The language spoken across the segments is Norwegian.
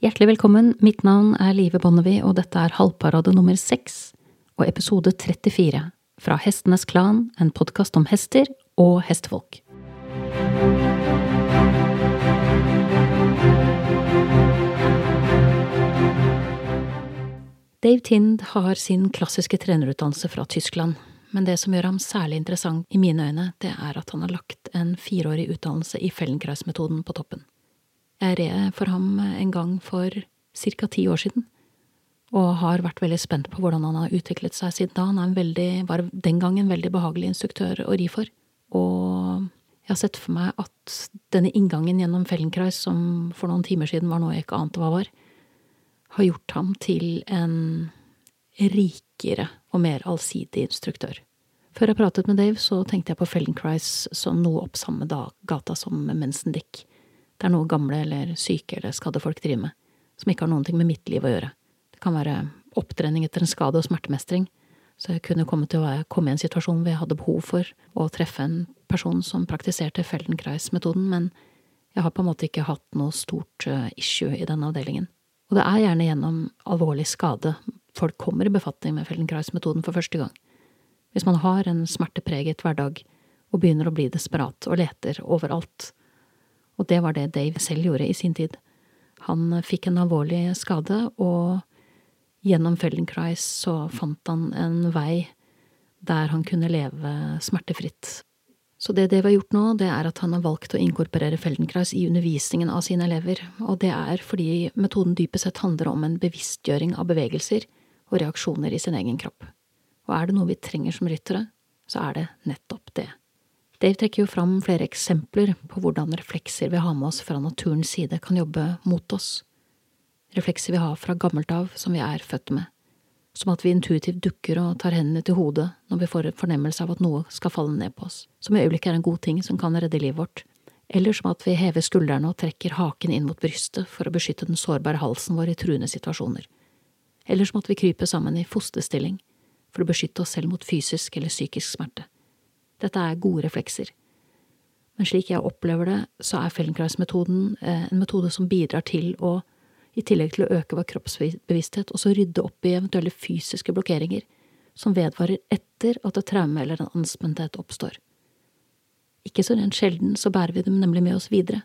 Hjertelig velkommen, mitt navn er Live Bonnevie, og dette er halvparade nummer seks og episode 34 fra Hestenes Klan, en podkast om hester og hestefolk. Dave Tind har sin klassiske trenerutdannelse fra Tyskland, men det som gjør ham særlig interessant i mine øyne, det er at han har lagt en fireårig utdannelse i Fellenkreis-metoden på toppen. Jeg red for ham en gang for ca. ti år siden, og har vært veldig spent på hvordan han har utviklet seg siden da. Han veldig, var den gang en veldig behagelig instruktør å ri for, og jeg har sett for meg at denne inngangen gjennom Fellenkreis, som for noen timer siden var noe jeg ikke ante hva var, har gjort ham til en rikere og mer allsidig instruktør. Før jeg pratet med Dave, så tenkte jeg på Fellenkreis som noe opp samme gata som Mensendick. Det er noe gamle eller syke eller skadde folk driver med, som ikke har noen ting med mitt liv å gjøre. Det kan være opptrening etter en skade og smertemestring, så jeg kunne komme til å komme i en situasjon hvor jeg hadde behov for å treffe en person som praktiserte Feldenkrais-metoden, men jeg har på en måte ikke hatt noe stort eh, issue i denne avdelingen. Og det er gjerne gjennom alvorlig skade folk kommer i befatning med Feldenkrais-metoden for første gang. Hvis man har en smertepreget hverdag og begynner å bli desperat og leter overalt. Og det var det Dave selv gjorde i sin tid. Han fikk en alvorlig skade, og gjennom Feldenkrais så fant han en vei der han kunne leve smertefritt så det Dave har gjort nå, det er at han har valgt å inkorporere Feldenkrais i undervisningen av sine elever, og det er fordi metoden dypest sett handler om en bevisstgjøring av bevegelser og reaksjoner i sin egen kropp. Og er det noe vi trenger som ryttere, så er det nettopp det. Dave trekker jo fram flere eksempler på hvordan reflekser vi har med oss fra naturens side kan jobbe mot oss. Reflekser vi har fra gammelt av, som vi er født med som at vi intuitivt dukker og tar hendene til hodet når vi får en fornemmelse av at noe skal falle ned på oss, som i øyeblikket er en god ting som kan redde livet vårt, eller som at vi hever skuldrene og trekker haken inn mot brystet for å beskytte den sårbare halsen vår i truende situasjoner, eller som at vi kryper sammen i fosterstilling for å beskytte oss selv mot fysisk eller psykisk smerte. Dette er gode reflekser. Men slik jeg opplever det, så er Feldenkrais-metoden eh, en metode som bidrar til å i tillegg til å øke vår kroppsbevissthet, også rydde opp i eventuelle fysiske blokkeringer som vedvarer etter at et traume eller en anspenthet oppstår. Ikke så rent sjelden så bærer vi dem nemlig med oss videre,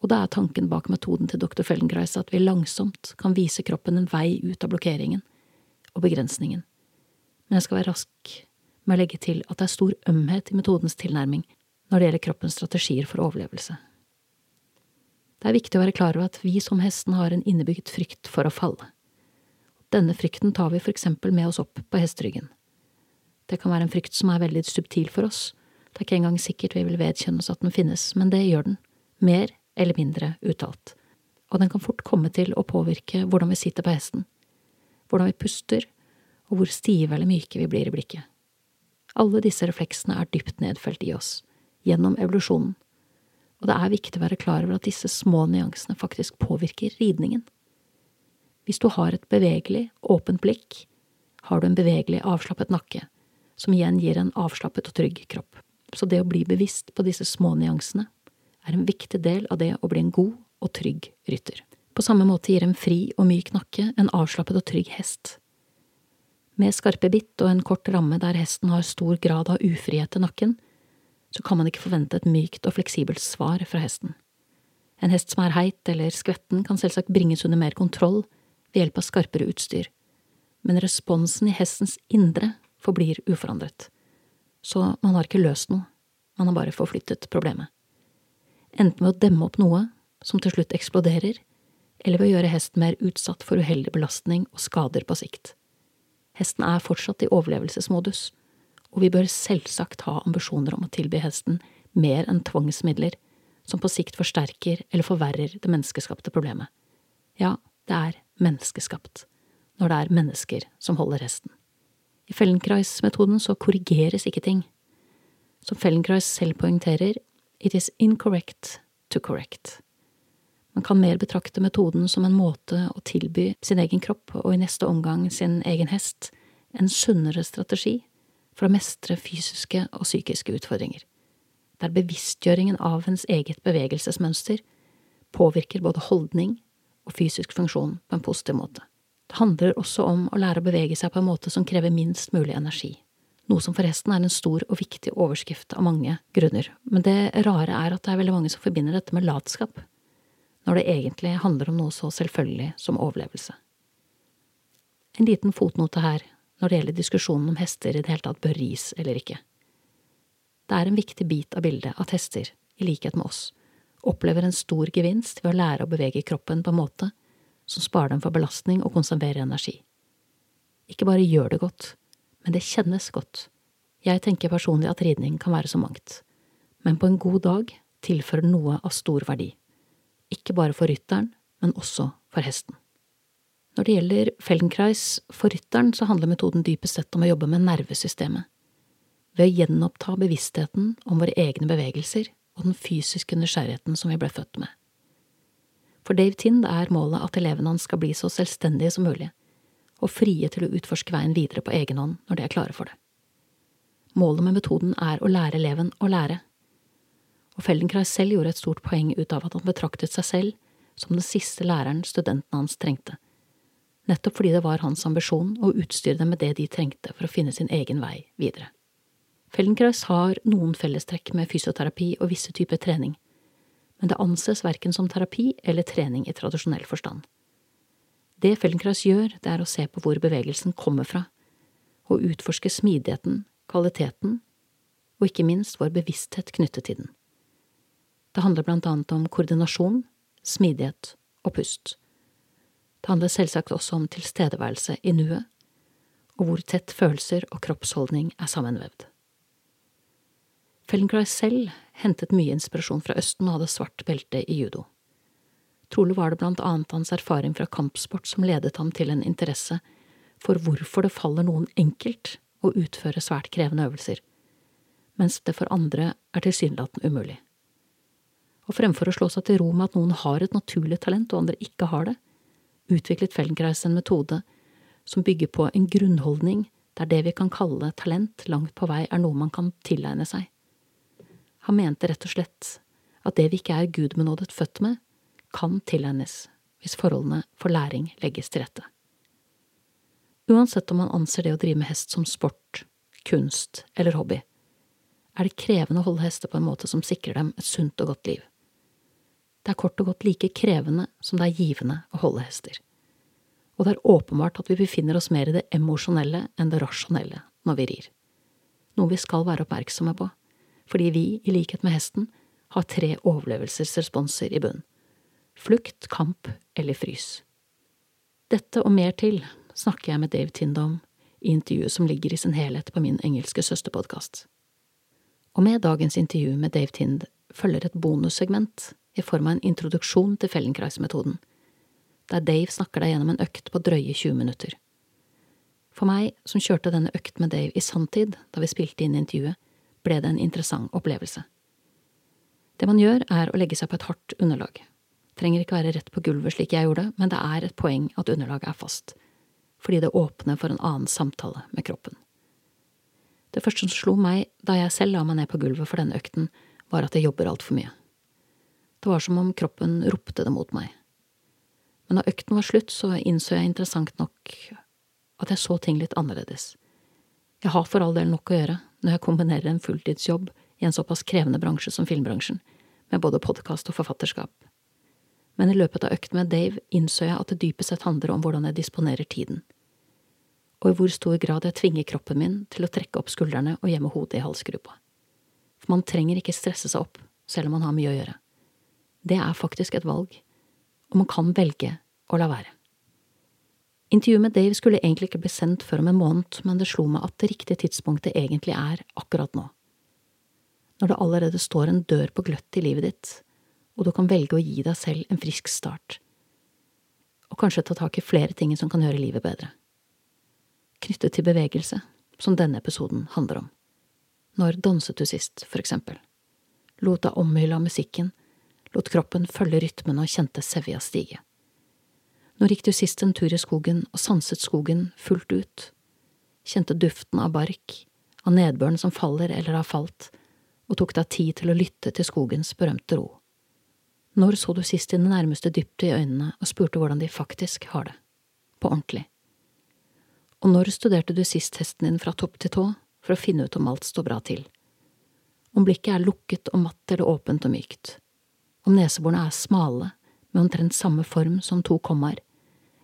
og da er tanken bak metoden til dr. Feldenkrais at vi langsomt kan vise kroppen en vei ut av blokkeringen og begrensningen, men jeg skal være rask med å legge til at det er stor ømhet i metodens tilnærming når det gjelder kroppens strategier for overlevelse. Det er viktig å være klar over at vi som hesten har en innebygd frykt for å falle. Denne frykten tar vi for eksempel med oss opp på hesteryggen. Det kan være en frykt som er veldig subtil for oss, det er ikke engang sikkert vi vil vedkjenne oss at den finnes, men det gjør den, mer eller mindre uttalt, og den kan fort komme til å påvirke hvordan vi sitter på hesten, hvordan vi puster, og hvor stive eller myke vi blir i blikket. Alle disse refleksene er dypt nedfelt i oss, gjennom evolusjonen og det er viktig å være klar over at disse små nyansene faktisk påvirker ridningen. Hvis du har et bevegelig, åpent blikk, har du en bevegelig, avslappet nakke, som igjen gir en avslappet og trygg kropp. Så det å bli bevisst på disse små nyansene er en viktig del av det å bli en god og trygg rytter. På samme måte gir en fri og myk nakke en avslappet og trygg hest. Med skarpe bitt og en kort ramme der hesten har stor grad av ufrihet til nakken, så kan man ikke forvente et mykt og fleksibelt svar fra hesten. En hest som er heit eller skvetten, kan selvsagt bringes under mer kontroll ved hjelp av skarpere utstyr, men responsen i hestens indre forblir uforandret. Så man har ikke løst noe, man har bare forflyttet problemet. Enten ved å demme opp noe som til slutt eksploderer, eller ved å gjøre hesten mer utsatt for uheldig belastning og skader på sikt. Hesten er fortsatt i overlevelsesmodus, og vi bør selvsagt ha ambisjoner om å tilby hesten mer enn tvangsmidler som på sikt forsterker eller forverrer det menneskeskapte problemet. Ja, det er menneskeskapt, når det er mennesker som holder hesten. I Fellenkreis-metoden så korrigeres ikke ting. Som Fellenkreis selv poengterer, it is incorrect to correct. Man kan mer betrakte metoden som en måte å tilby sin egen kropp og i neste omgang sin egen hest en sunnere strategi for å mestre fysiske og psykiske utfordringer, der bevisstgjøringen av ens eget bevegelsesmønster påvirker både holdning og fysisk funksjon på en positiv måte. Det handler også om å lære å bevege seg på en måte som krever minst mulig energi, noe som forresten er en stor og viktig overskrift av mange grunner, men det rare er at det er veldig mange som forbinder dette med latskap, når det egentlig handler om noe så selvfølgelig som overlevelse. En liten fotnote her når det gjelder diskusjonen om hester i det hele tatt bør ris eller ikke. Det er en viktig bit av bildet at hester, i likhet med oss, opplever en stor gevinst ved å lære å bevege kroppen på en måte som sparer dem for belastning og konserverer energi. Ikke bare gjør det godt, men det kjennes godt. Jeg tenker personlig at ridning kan være så mangt, men på en god dag tilfører noe av stor verdi, ikke bare for rytteren, men også for hesten. Når det gjelder Feldenkreis for rytteren, så handler metoden dypest sett om å jobbe med nervesystemet. Ved å gjenoppta bevisstheten om våre egne bevegelser og den fysiske nysgjerrigheten som vi ble født med. For Dave Tind er målet at elevene hans skal bli så selvstendige som mulig, og frie til å utforske veien videre på egen hånd når de er klare for det. Målet med metoden er å lære eleven å lære, og Feldenkrais selv gjorde et stort poeng ut av at han betraktet seg selv som den siste læreren studentene hans trengte, nettopp fordi det var hans ambisjon å utstyre dem med det de trengte for å finne sin egen vei videre. Feldenkrais har noen fellestrekk med fysioterapi og visse typer trening, men det anses verken som terapi eller trening i tradisjonell forstand. Det Feldenkrais gjør, det er å se på hvor bevegelsen kommer fra, og utforske smidigheten, kvaliteten og ikke minst vår bevissthet knyttet til den. Det handler blant annet om koordinasjon, smidighet og pust. Det handler selvsagt også om tilstedeværelse i nuet, og hvor tett følelser og kroppsholdning er sammenvevd. Feldenkrais selv hentet mye inspirasjon fra Østen og hadde svart belte i judo. Trolig var det blant annet hans erfaring fra kampsport som ledet ham til en interesse for hvorfor det faller noen enkelt å utføre svært krevende øvelser, mens det for andre er tilsynelatende umulig. Og fremfor å slå seg til ro med at noen har et naturlig talent og andre ikke har det, utviklet Feldenkreis en metode som bygger på en grunnholdning der det vi kan kalle talent langt på vei er noe man kan tilegne seg. Han mente rett og slett at det vi ikke er gudbenådet født med, kan tilegnes hvis forholdene for læring legges til rette. Uansett om man anser det å drive med hest som sport, kunst eller hobby, er det krevende å holde hester på en måte som sikrer dem et sunt og godt liv. Det er kort og godt like krevende som det er givende å holde hester. Og det er åpenbart at vi befinner oss mer i det emosjonelle enn det rasjonelle når vi rir, noe vi skal være oppmerksomme på fordi vi, i likhet med hesten, har tre overlevelsesresponser i bunn – flukt, kamp eller frys. Dette og mer til snakker jeg med Dave Tind om i intervjuet som ligger i sin helhet på min engelske søsterpodkast. Og med dagens intervju med Dave Tind følger et bonussegment i form av en introduksjon til Fellenkreis-metoden, der Dave snakker deg gjennom en økt på drøye 20 minutter. For meg, som kjørte denne økt med Dave i sanntid da vi spilte inn intervjuet, ble det en interessant opplevelse. Det man gjør, er å legge seg på et hardt underlag. Trenger ikke være rett på gulvet slik jeg gjorde, men det er et poeng at underlaget er fast, fordi det åpner for en annen samtale med kroppen. Det første som slo meg da jeg selv la meg ned på gulvet for denne økten, var at jeg jobber altfor mye. Det var som om kroppen ropte det mot meg. Men da økten var slutt, så innså jeg interessant nok at jeg så ting litt annerledes. Jeg har for all del nok å gjøre når jeg kombinerer en fulltidsjobb i en såpass krevende bransje som filmbransjen, med både podkast og forfatterskap. Men i løpet av økten med Dave innså jeg at det dypest sett handler om hvordan jeg disponerer tiden, og i hvor stor grad jeg tvinger kroppen min til å trekke opp skuldrene og gjemme hodet i halsgropa. For man trenger ikke stresse seg opp selv om man har mye å gjøre. Det er faktisk et valg, og man kan velge å la være. Intervjuet med Dave skulle egentlig ikke bli sendt før om en måned, men det slo meg at det riktige tidspunktet egentlig er akkurat nå. Når det allerede står en dør på gløtt i livet ditt, og du kan velge å gi deg selv en frisk start, og kanskje ta tak i flere ting som kan gjøre livet bedre. Knyttet til bevegelse, som denne episoden handler om. Når danset du sist, for eksempel? Lot deg omhylle av musikken, lot kroppen følge rytmen og kjente sevja stige. Når gikk du sist en tur i skogen og sanset skogen fullt ut? Kjente duften av bark, av nedbøren som faller eller har falt, og tok deg tid til å lytte til skogens berømte ro. Når så du sist dine nærmeste dypt i øynene og spurte hvordan de faktisk har det? På ordentlig. Og når studerte du sist hesten din fra topp til tå for å finne ut om alt står bra til? Om blikket er lukket og matt eller åpent og mykt? Om neseborene er smale, med omtrent samme form som to kommaer,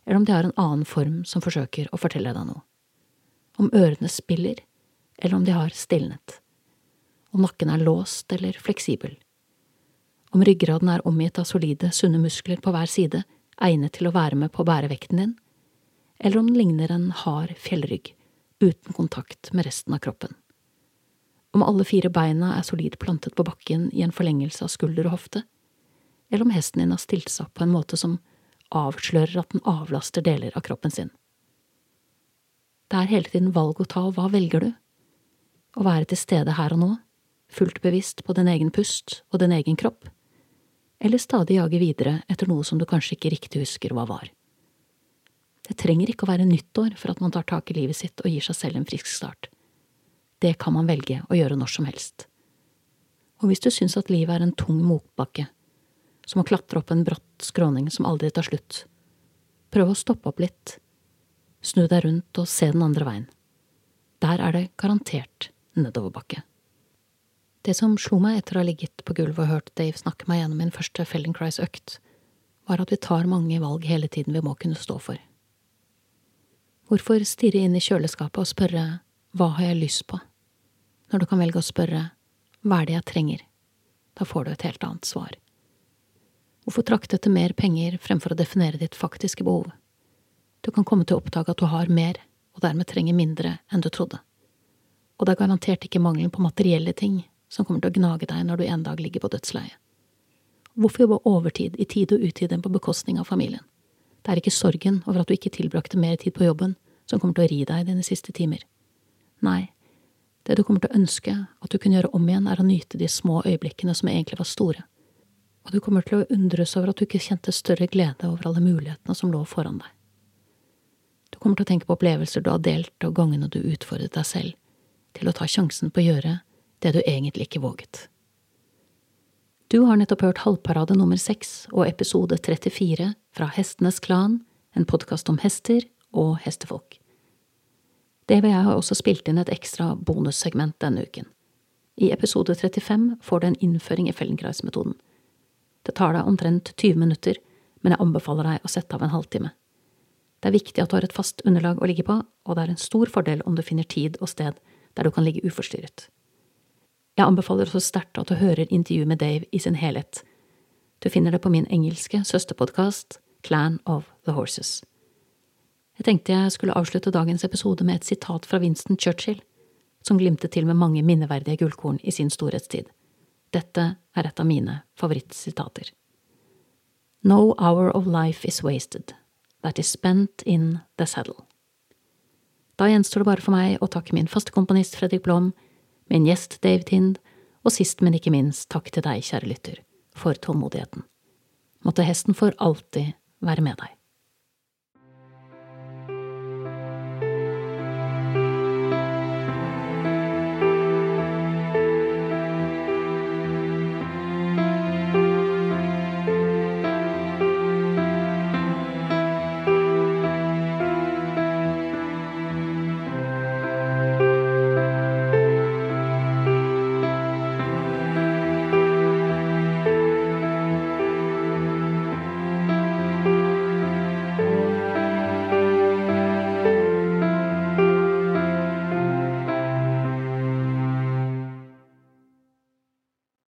eller om de har en annen form som forsøker å fortelle deg noe? Om ørene spiller, eller om de har stilnet? Om nakken er låst eller fleksibel? Om ryggraden er omgitt av solide, sunne muskler på hver side, egnet til å være med på å bære vekten din, eller om den ligner en hard fjellrygg, uten kontakt med resten av kroppen. Om alle fire beina er solid plantet på bakken i en forlengelse av skulder og hofte, eller om hesten din har stilt seg opp på en måte som avslører at den avlaster deler av kroppen sin. Det er hele tiden valg å ta, og hva velger du? Å være til stede her og nå, fullt bevisst på din egen pust og din egen kropp, eller stadig jage videre etter noe som du kanskje ikke riktig husker hva var. Det trenger ikke å være nyttår for at man tar tak i livet sitt og gir seg selv en frisk start. Det kan man velge å gjøre når som helst. Og hvis du syns at livet er en tung motbakke, som å klatre opp en bratt skråning som aldri tar slutt, prøv å stoppe opp litt, snu deg rundt og se den andre veien. Der er det garantert nedoverbakke. Det som slo meg etter å ha ligget på gulvet og hørt Dave snakke meg gjennom min første Feldenkrais-økt, var at vi tar mange valg hele tiden vi må kunne stå for. Hvorfor stirre inn i kjøleskapet og spørre hva har jeg lyst på, når du kan velge å spørre hva er det jeg trenger? Da får du et helt annet svar. Hvorfor trakte etter mer penger fremfor å definere ditt faktiske behov? Du kan komme til å oppdage at du har mer, og dermed trenger mindre enn du trodde. Og det er garantert ikke mangelen på materielle ting som kommer til å gnage deg når du en dag ligger på dødsleiet. Hvorfor jobbe overtid i tide og utide på bekostning av familien? Det er ikke sorgen over at du ikke tilbrakte mer tid på jobben som kommer til å ri deg dine siste timer. Nei, det du kommer til å ønske at du kunne gjøre om igjen, er å nyte de små øyeblikkene som egentlig var store, og du kommer til å undres over at du ikke kjente større glede over alle mulighetene som lå foran deg. Du kommer til å tenke på opplevelser du har delt, og gangene du utfordret deg selv til å ta sjansen på å gjøre det du egentlig ikke våget. Du har nettopp hørt Halvparade nummer seks og episode 34 fra Hestenes Klan, en podkast om hester og hestefolk. Det jeg har også spilt inn et ekstra bonussegment denne uken. I episode 35 får du en innføring i Fellenkreis-metoden. Det tar deg omtrent 20 minutter, men jeg anbefaler deg å sette av en halvtime. Det er viktig at du har et fast underlag å ligge på, og det er en stor fordel om du finner tid og sted der du kan ligge uforstyrret. Jeg anbefaler også sterkt at du hører intervjuet med Dave i sin helhet. Du finner det på min engelske søsterpodkast Clan of the Horses. Jeg tenkte jeg skulle avslutte dagens episode med et sitat fra Winston Churchill, som glimtet til med mange minneverdige gullkorn i sin storhetstid. Dette er et av mine favorittsitater. No hour of life is wasted, that is spent in the saddle. Da gjenstår det bare for meg å takke min faste komponist Fredrik Blom, min gjest Dave Tind, og sist, men ikke minst, takk til deg, kjære lytter, for tålmodigheten. Måtte hesten for alltid være med deg.